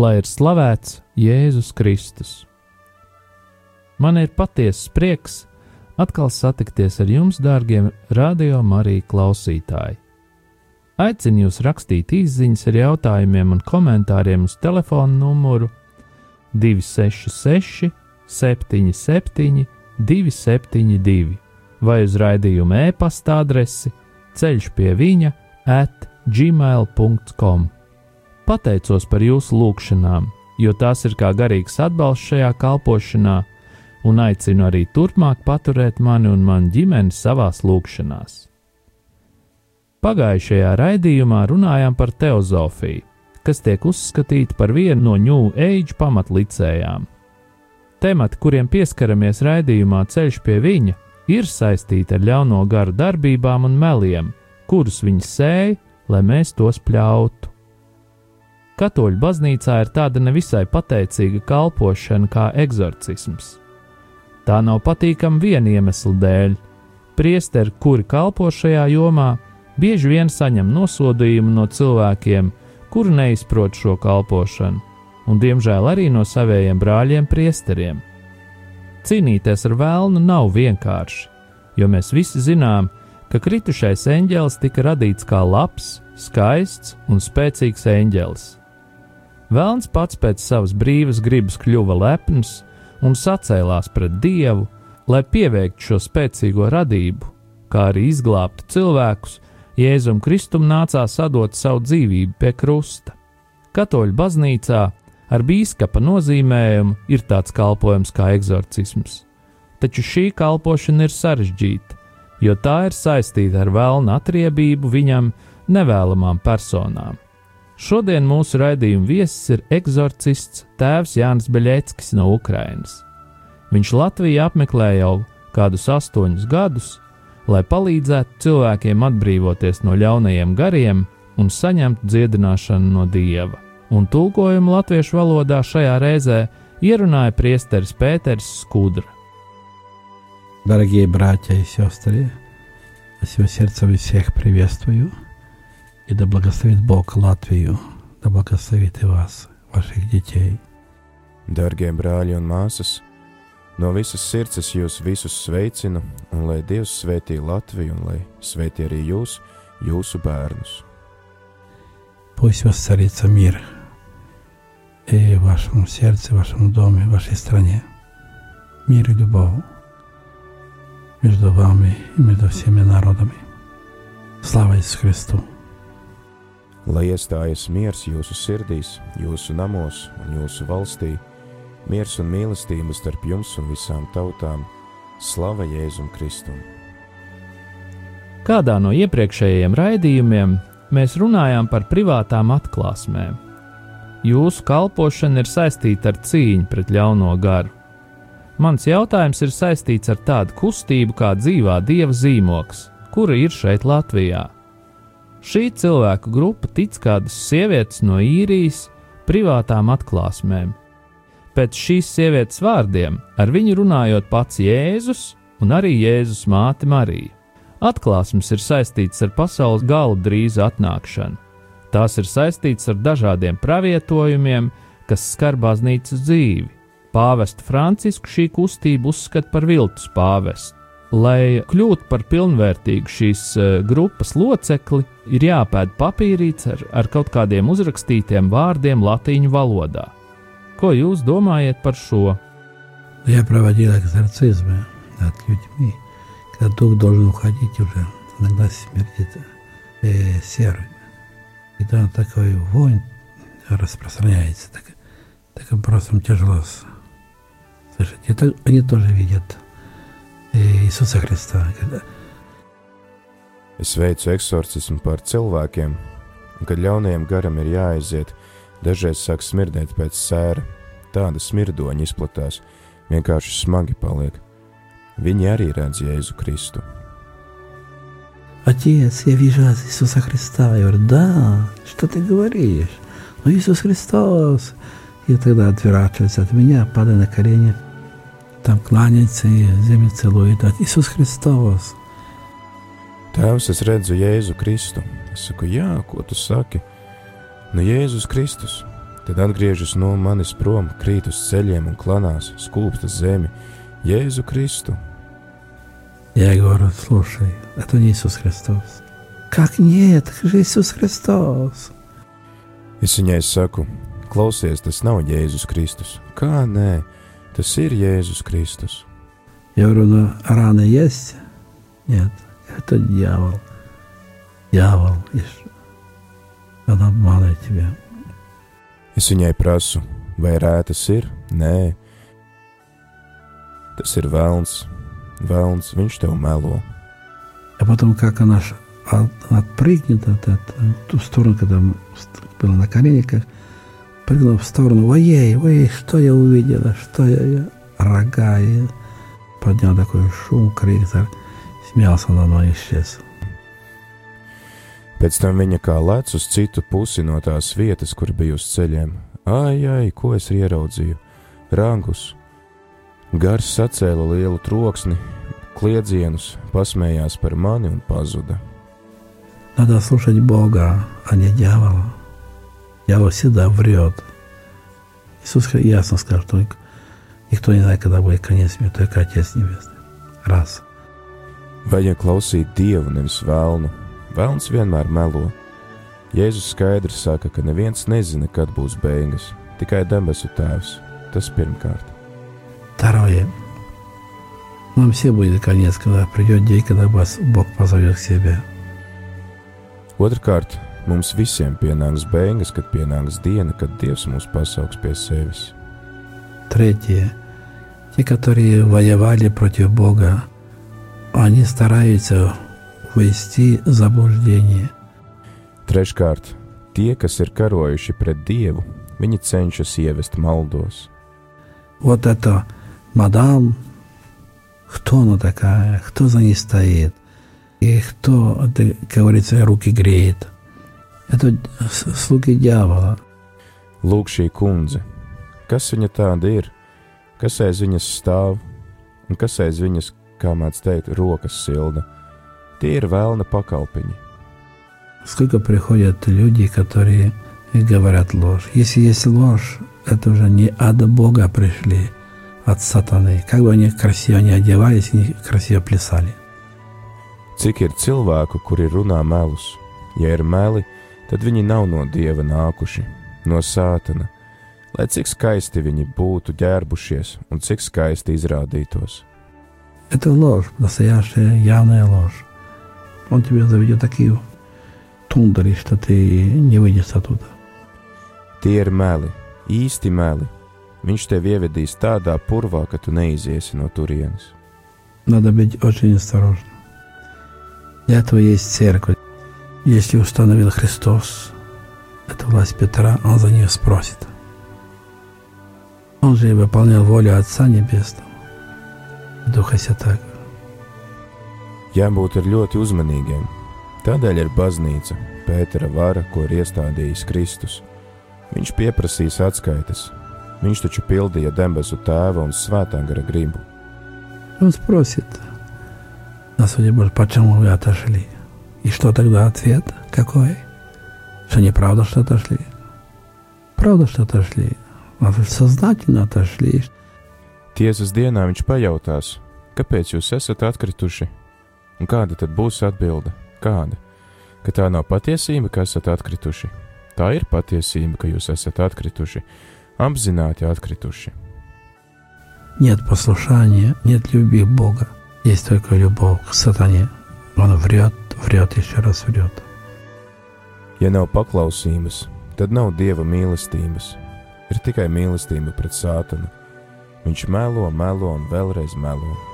Lai ir slavēts Jēzus Kristus. Man ir patiesa prieks atkal satikties ar jums, dārgie radio Marija klausītāji. Aicinu jūs rakstīt īsiņas ar jautājumiem un komentāriem uz telefona numuru 266, 77, 272 vai uz raidījuma e-pasta adresi ceļš pie viņa at gmail.com. Pateicos par jūsu lūgšanām, jo tās ir kā garīgs atbalsts šajā kalpošanā, un aicinu arī turpmāk paturēt mani un manu ģimeni savās lūgšanās. Pagājušajā raidījumā runājām par teozofiju, kas tiek uzskatīta par vienu no New Age pamatlicējām. Temati, kuriem pieskaramies raidījumā Ceļš pie viņa, ir saistīti ar ļauno garu darbībām un meliem, kurus viņi sēja, lai mēs tos pļautu. Katoļu baznīcā ir tāda nevisai pateicīga kalpošana kā eksorcisms. Tā nav patīkama viena iemesla dēļ. Priesteri, kuri kalpo šajā jomā, bieži vien saņem nosodījumu no cilvēkiem, kuri neizprot šo kalpošanu, un diemžēl arī no saviem brāļiem priesteriem. Cīnīties ar vēlnu nav vienkārši, jo mēs visi zinām, ka kritušais eņģēlis tika radīts kā labs, skaists un spēcīgs eņģēlis. Vēlns pats pēc savas brīvas gribas kļuva lepns un sacēlās pret dievu, lai pieveiktu šo spēcīgo radību, kā arī izglābtu cilvēkus, Jēzum Kristum nācās atdot savu dzīvību pie krusta. Katoļu baznīcā ar biskupa nozīmējumu ir tāds kalpojums kā eksorcisms, taču šī kalpošana ir sarežģīta, jo tā ir saistīta ar vēlna atriebību viņam nevēlamām personām. Šodien mūsu raidījuma viesis ir eksorcists Tēvs Jānis Beļeckis no Ukrainas. Viņš Latviju apmeklē jau kādus astoņus gadus, lai palīdzētu cilvēkiem atbrīvoties no ļaunajiem gariem un saņemtu dziedināšanu no dieva. Un tulkojumu latviešu valodā šajā reizē ierunāja priesteris Pēters Skudra. Дорогие братья и сестры, от всего сердца всех приветствую, и да благословит Бог Латвию, да благословит и вас, ваших детей. Darbie brāļi un māsas, No visas sirds es jūs visus sveicinu, un lai Dievs svētī Latviju, un lai svētī arī jūs, jūsu bērnus. Пусть воцарится мир и в вашем сердце, в вашем доме, в вашей стране. Мир и любовь между вами и между всеми народами. Слава Иисусу Христу! Lai iestājas miers jūsu sirdīs, jūsu namos un jūsu valstī, miers un mīlestība starp jums un visām tautām, slava Jēzum Kristum! Kādā no iepriekšējiem raidījumiem mēs runājām par privātām atklāsmēm. Jūsu kalpošana ir saistīta ar cīņu pret ļauno garu. Mans jautājums ir saistīts ar tādu kustību kā dzīvā dieva zīmoks, kura ir šeit Latvijā. Šī cilvēku grupa tic kādas sievietes no īrijas privātām atklāsmēm, Pēc šīs sievietes vārdiem ar viņu runājot pats Jēzus un arī Jēzus māte Marija. Atklāsmes ir saistīts ar pasaules galu drīz atnākšanu. Tās ir saistīts ar dažādiem pravietojumiem, kas skar baznīcas dzīvi. Pāvestu Francisku šī kustība uzskata par viltus pāvestu. Lai kļūtu par pilnvērtīgu šīs uh, grupas locekli, ir jāpēd papīrīts ar, ar kaut kādiem uzrakstītiem vārdiem latīņu valodā. Ko jūs domājat par šo? Я проводил экзорцизмы над людьми, когда дух должен уходить уже, иногда смердит э, серым. И там такой вонь распространяется, так, так просто тяжело слышать. Это они тоже видят э, Иисуса Христа. Когда... Es veicu eksorcismu par cilvēkiem, un kad ļaunajiem garam ir jāaiziet, Dažreiz sāk smirdēt pēc sēra, tāda smirdoņa izplatās, vienkārši smagi paliek. Viņi arī redz Jēzu Kristu. Отец, я вижу Иисуса Христа. Я говорю, да, что ты говоришь? Ну, Иисус Христос. И тогда отворачивается от меня, падая на колени, там кланяется и землю целует. Иисус Христос. Tēvs, es redzu Jēzu Kristu. Es saku, jā, ko tu saki? Nu, Jēzus Kristus. Tad atgriežas no manis prom, krīt uz ceļiem un klanās, skūpstas zemi. Jēzu Kristu. Я говорю, слушай, это не Иисус Христос. Как нет, это же Иисус Христос. Es viņai saku, klausies, tas nav Jēzus Kristus. Kā nē, tas ir Jēzus Kristus. Я говорю, ну раны есть? Нет, это дьявол. Дьявол. Он обманывает тебя. Es viņai prasu, vai rētas ir? Nē, tas ir vēlns. Vēlns, viņš tev melo. А потом, как она отпрыгнет от этого, в ту сторону, когда была на коленниках, прыгнула в сторону, ой, ой, что я увидела, что я, я рога, и поднял такой шум, крик, так, смеялся на мной, исчез. Pēc tam viņa kā lec uz citu pusi no tās vietas, kur bija uz ceļiem. Ai, ai, ko es ieraudzīju? Rangus. Gars sacēla lielu troksni, kliedzienus, pasmējās par mani un pazuda. Надо слушать Бога, а не дьявола. Дьявол всегда врет. Иисус Хри- ясно сказал, что ник- никто не знает, когда будет конец мира, только Отец Небесный. Раз. Vajag klausīt dievu, nevis vēlnu. Vēlns vienmēr melo. Jēzus skaidri saka, ka neviens nezina, kad būs beigas, tikai debesu tēvs. Tas pirmkārt. Второе. Нам все будет конец, когда придет день, когда вас Бог позовет к себе. Otrakārt, mums visiem pienāks beigas, kad pienāks diena, kad Dievs mūs pasauks pie sevis. Третье. Те, которые воевали против Бога, они стараются ввести заблуждение. Treškārt, tie, kas ir karojuši pret Dievu, viņi cenšas ievest maldos. Вот это мадам, кто она такая, кто за ней стоит, и кто, это, как говорится, руки греет. Это с- слуги дьявола. Lūk, šī kundze, kas viņa tāda ir, kas aiz viņas stāv un kas aiz viņas, kā mēdz teikt, rokas silda. Tie ir vēlna pakalpiņi. Сколько приходят люди, которые говорят ложь. Если есть ложь, это уже не от Бога пришли, от сатаны. Как бы они красиво не одевались, не красиво плясали. Cik ir cilvēku, kuri runā melus? Ja ir meli, tad viņi nav no dieva nākuši, no sātana. Lai cik skaisti viņi būtu ģērbušies un cik skaisti izrādītos. Это ложь, настоящая явная ложь. Он тебя заведет такие тундри, что ты не выйдешь оттуда. Tie ir meli, īsti meli. Viņš tevi ievedīs tādā purvā, ka tu neiziesi no turienes. Надо быть очень осторожным. Для этого есть церковь. Если установил Христос, это власть Петра, он за нее спросит. Он же и выполнял волю Отца Небесного, и Духа Святаго. Jābūt ir ļoti uzmanīgiem. Tādēļ ir baznīca, Pētera vara, ko ir iestādījis Kristus. Viņš pieprasīs atskaites. Viņš taču pildīja debesu tēva un svētā gara gribu. Он спросит на суде Божьем, почему вы отошли? И что тогда ответ? Какой? Что неправда, что отошли? Правда, что отошли. А вы сознательно отошли. Tiesas dienā viņš pajautās, kāpēc jūs esat atkrituši? Un kāda tad būs atbilde? Kāda? Ka tā nav patiesība, ka esat atkrituši. Tā ir patiesība, ka jūs esat atkrituši, apzināti atkrituši. Нет послушания, нет любви к Бога. Есть только любовь к сатане. Он врет, varētu iešķirās viļot. Ja nav paklausības, tad nav dieva mīlestības. Ir tikai mīlestība pret sātanu. Viņš melo, melo un vēlreiz melo.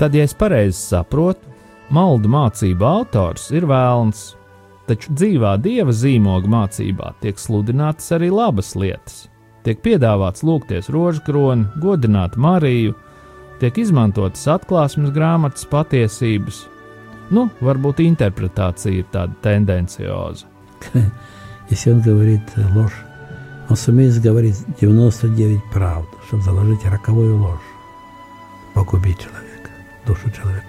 Tad, ja es pareizi saprotu, maldu mācību autors ir vēlns, taču dzīvā dieva zīmoga mācībā tiek sludinātas arī labas lietas. Tiek piedāvāts lūgties rožu kroni, godināt Mariju, tiek izmantotas atklāsmes grāmatas patiesības. Nu, varbūt interpretācija ir tāda tendencioza. Если он говорит ложь, он сумеет говорить 99 правд, чтобы заложить роковую ложь, погубить человека, душу человека.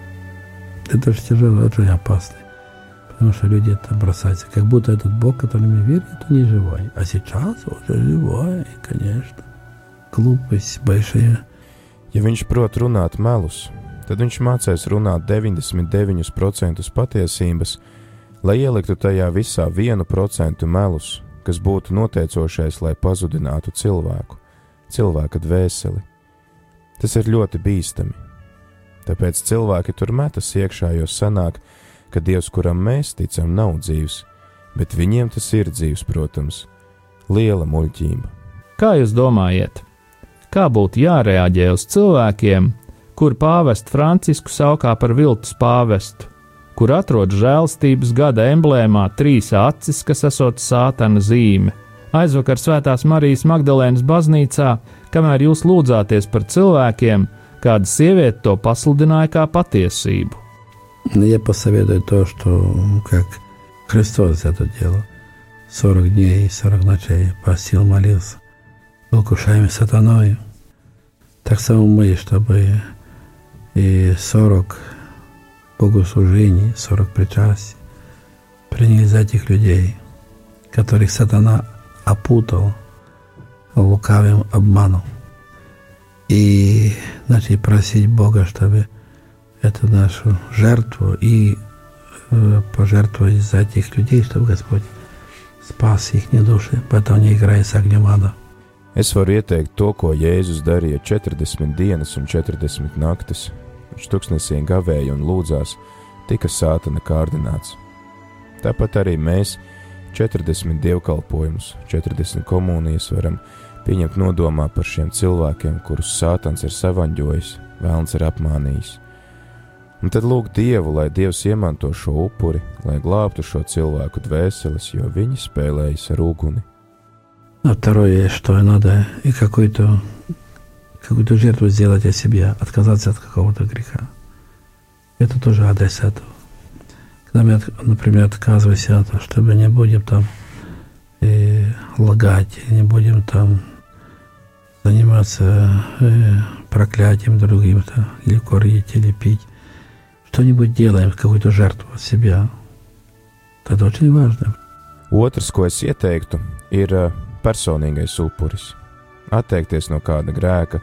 Это же тяжело, очень опасно. Потому что люди это бросаются, как будто этот Бог, который мы верим, это не живой. А сейчас уже живой, конечно. Глупость большая. Ja viņš prot runāt melus, tad viņš mācīs runāt 99% patiesības, lai ieliktu tajā visā 1% melus, kas būtu noteicošais, lai pazudinātu cilvēku, cilvēka dvēseli. Tas ir ļoti bīstami. Tāpēc cilvēki tur metas iekšā, jo sanāk, ka Dievs, kuram mēs ticam, nav dzīvs, bet viņiem tas ir dzīvs, protams, liela muļķība. Kā jūs domājat, kā būtu jārēģē uz cilvēkiem, kur pāvestu Francisku saukā par viltus pāvestu, kur atrodas žēlstības gada emblēmā trīs acis, kas esot sātana zīme. Aizvakar Svētās Marijas Magdalēnas baznīcā, kamēr jūs lūdzāties par cilvēkiem, kāda sieviete to pasludināja kā patiesību. Я посоветую то, что как Христос это делал. 40 дней и 40 ночей постил, молился, был кушаемый сатаной. Так само мы, чтобы и 40 богослужений, 40 причастий приняли за этих людей, которых сатана опутал лукавым обманом. И начали просить Бога, чтобы эту нашу жертву и э, пожертвовать за этих людей, чтобы Господь spās их dusī, bet viņi играет огнем ада. Es varu ieteikt to, ko Jēzus darīja 40 dienas un 40 naktis. Viņš tuksnesī gavēja un lūdzās, tika sātana kārdināts. Tāpat arī mēs 40 dievkalpojumus, 40 komunijas varam pieņemt nodomā par šiem cilvēkiem, kurus sātans ir savaņģojis, vēlns ir apmānījis. Un tad lūg Dievu, lai Dievs iemanto šo upuri, lai glābtu šo cilvēku dvēseles, jo viņi spēlējas ar uguni. А второе, что надо и какую-то какую жертву сделать от себя, отказаться от какого-то греха. Это тоже адрес этого. Когда мы, например, отказываемся от того, чтобы не будем там э, лгать, не будем там заниматься э, проклятием другим, -то, или курить, или пить, что-нибудь делаем, какую-то жертву от себя. Это очень важно. Otrs, ko es ieteiktu, ir uh, personīgais upuris. Atteikties no kāda grēka,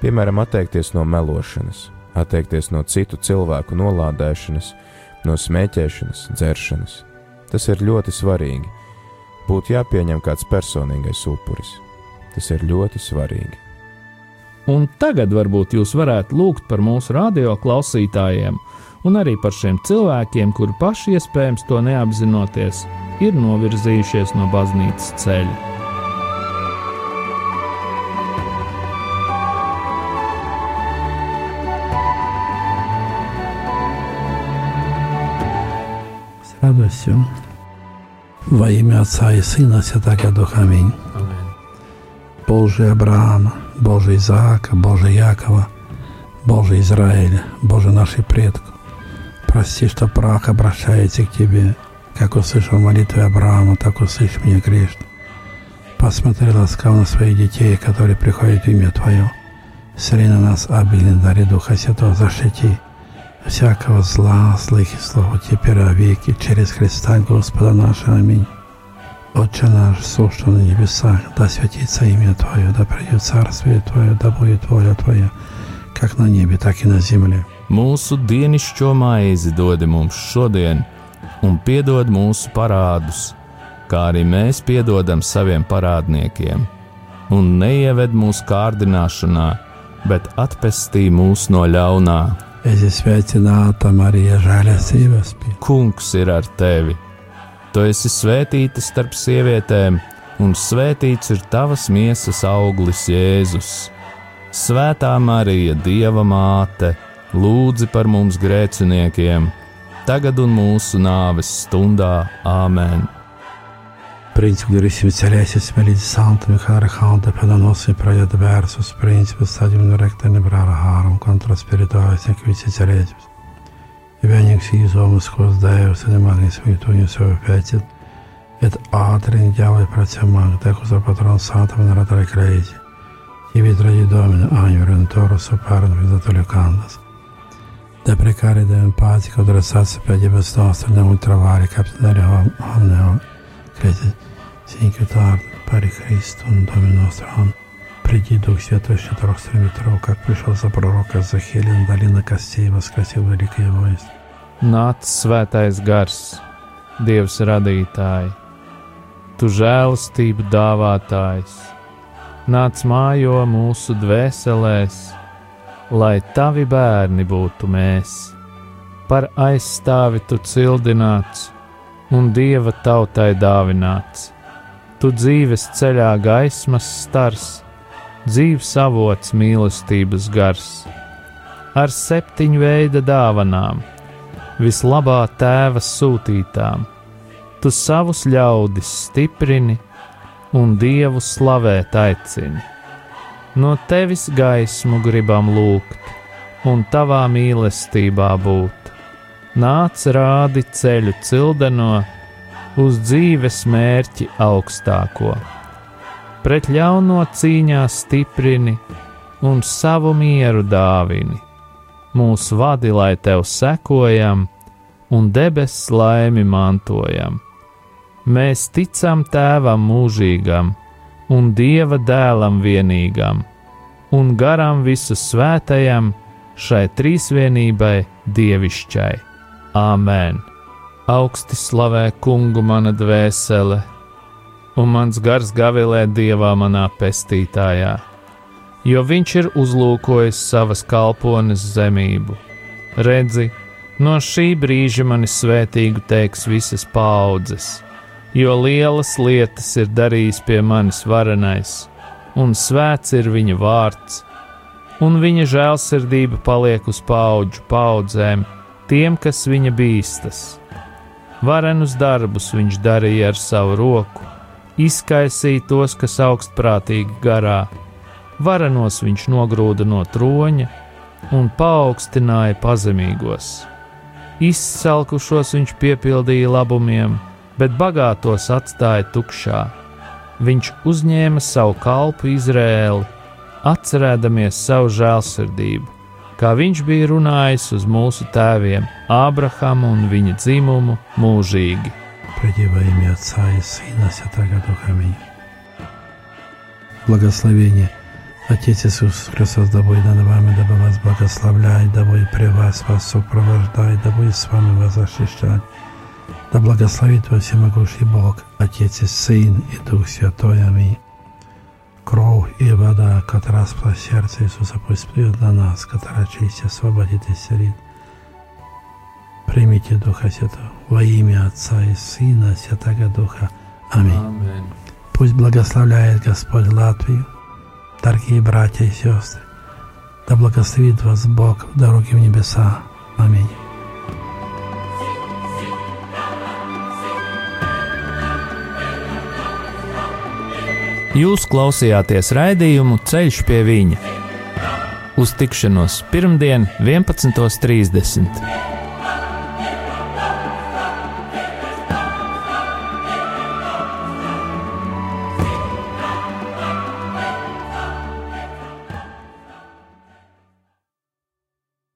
piemēram, atteikties no melošanas, atteikties no citu cilvēku nolādēšanas, no smēķēšanas, dzeršanas. Tas ir ļoti svarīgi. Būtu jāpieņem kāds personīgais upuris. Tas ir ļoti svarīgi. Un tagad varbūt jūs varētu lūgt par mūsu radio klausītājiem, un arī par šiem cilvēkiem, kuri paši iespējams to neapzinoties, ir novirzījušies no baznīcas ceļa. radością. W imię Ojca i Syna Świętego Ducha. Amen. Божий Авраама, Божий Изаака, Божий Якова, Божий Израиля, Боже наших предков, Прости, что прах обращается к Тебе, как услышал молитвы Авраама, так услышь меня грешно. Посмотри ласкаво на своих детей, которые приходят в имя Твое. Сри на нас обильный даре Духа Святого, защити всякого зла, злых и слов, теперь веки, через Христа Господа нашего. Аминь. Отче наш, сущий на небесах, да святится имя Твое, да придет царствие Твое, да будет воля Твоя, как на небе, так и на земле. Mūsu dienascho maizi dod mums šodien, un piedod mūsu parādus, kā arī mēs piedodam saviem parādniekiem. Un neieved mūsu kārdināšanā, bet atpestī mūs no ļaunā. Es sveicināta Marija, žēlastības pilna. Kungs ir ar tevi! Tu esi svētīta starp sievietēm, un svētīts ir tavas miesas auglis, Jēzus. Svētā Marija, Dieva māte! lūdzi par mums grēciniekiem, tagad un mūsu nāves stundā Āmen. Príncipe Durissimo Celeste, Spirito Santo, Michael Archanto, Padonosso, Praia de Versos, Príncipe Stadio Recta Nebrara Harum, contra Spirituais, Inquisi Celestis. Vienīgs izdomas, ko Dievs ir magnīsmu, tu viņu sev pēcit, et ātri ģēlai pracēmāk, tekus ar patronu sātam un ratare kreizi. Ivi tradi domine, agno redentoro, soparno, visatolio candas. Da precare de empati, che adressasse per gli nostri, ne ultravari, capitare omne crede, синькютар, пари Христом, Доме Ностран. Приди, Дух Святой, что трох стремитров, как пришел за пророка Захелин, долина костей, воскресил великое воинство. Nāc svētais gars, Dievs radītāji, Tu žēlastību dāvātājs, nāc mājo mūsu dvēselēs, lai Tavi bērni būtu mēs, par aizstāvi Tu cildināts un Dieva tautai dāvināts. Tu dzīves ceļā gaismas stars, dzīves avots mīlestības gars, ar septiņu veida dāvanām, vislabā tēva sūtītām. Tu savus ļaudis stiprini un dievu slavēt aicini. No tevis gaismu gribam lūgt, un tavā mīlestībā būt nāc rādi ceļu cildeno uz dzīves mērķi augstāko. Pret ļauno cīņā stiprini un savu mieru dāvini. Mūsu vadi, lai tev sekojam, un debesu laimi mantojam. Mēs ticam Tēvam mūžīgam un Dieva dēlam vienīgam, un garam visu svētajam šai trīsvienībai dievišķai. Āmen! Augsti slavē kungu mana dvēsele, un mans gars gavilē dievā manā pestītājā, jo viņš ir uzlūkojis savas kalpones zemību. Redzi, no šī brīža mani svētīgu teiks visas paudzes, jo lielas lietas ir darījis pie manis varenais, un svēts ir viņa vārds, un viņa žēlsirdība paliek uz paudžu paudzēm tiem, kas viņa bīstas. Varenus darbus viņš darīja ar savu roku, izkaisīja tos, kas augstprātīgi garā, varenos viņš nogrūda no troņa un paaugstināja pazemīgos. Izsalkušos viņš piepildīja labumiem, bet bagātos atstāja tukšā. Viņš uzņēma savu kalpu Izrēli, atcerēdamies savu žēlsirdību kā viņš bija runājis uz mūsu tēviem, Ābrahamu un viņa dzimumu mūžīgi. Предева имя Отца и Сына Святого Духа. Аминь. Благословение Отец Иисус Христос, да будет над вами, да вас благословляет, да будет при вас, вас сопровождает, да будет с вами вас защищать. Да благословит вас всемогущий Бог, Отец и Сын и Дух Святой. Аминь. Кровь и вода, которая спала сердце Иисуса, пусть плюет на нас, которая честь освободит и исцелит. Примите Духа Святого во имя Отца и Сына Святого Духа. Аминь. Аминь. Пусть благословляет Господь Латвию, дорогие братья и сестры. Да благословит вас Бог в дороге в небеса. Аминь. Jūs klausījāties raidījumu Ceļš pie viņa. Uz tikšanos pirmdien, 11.30.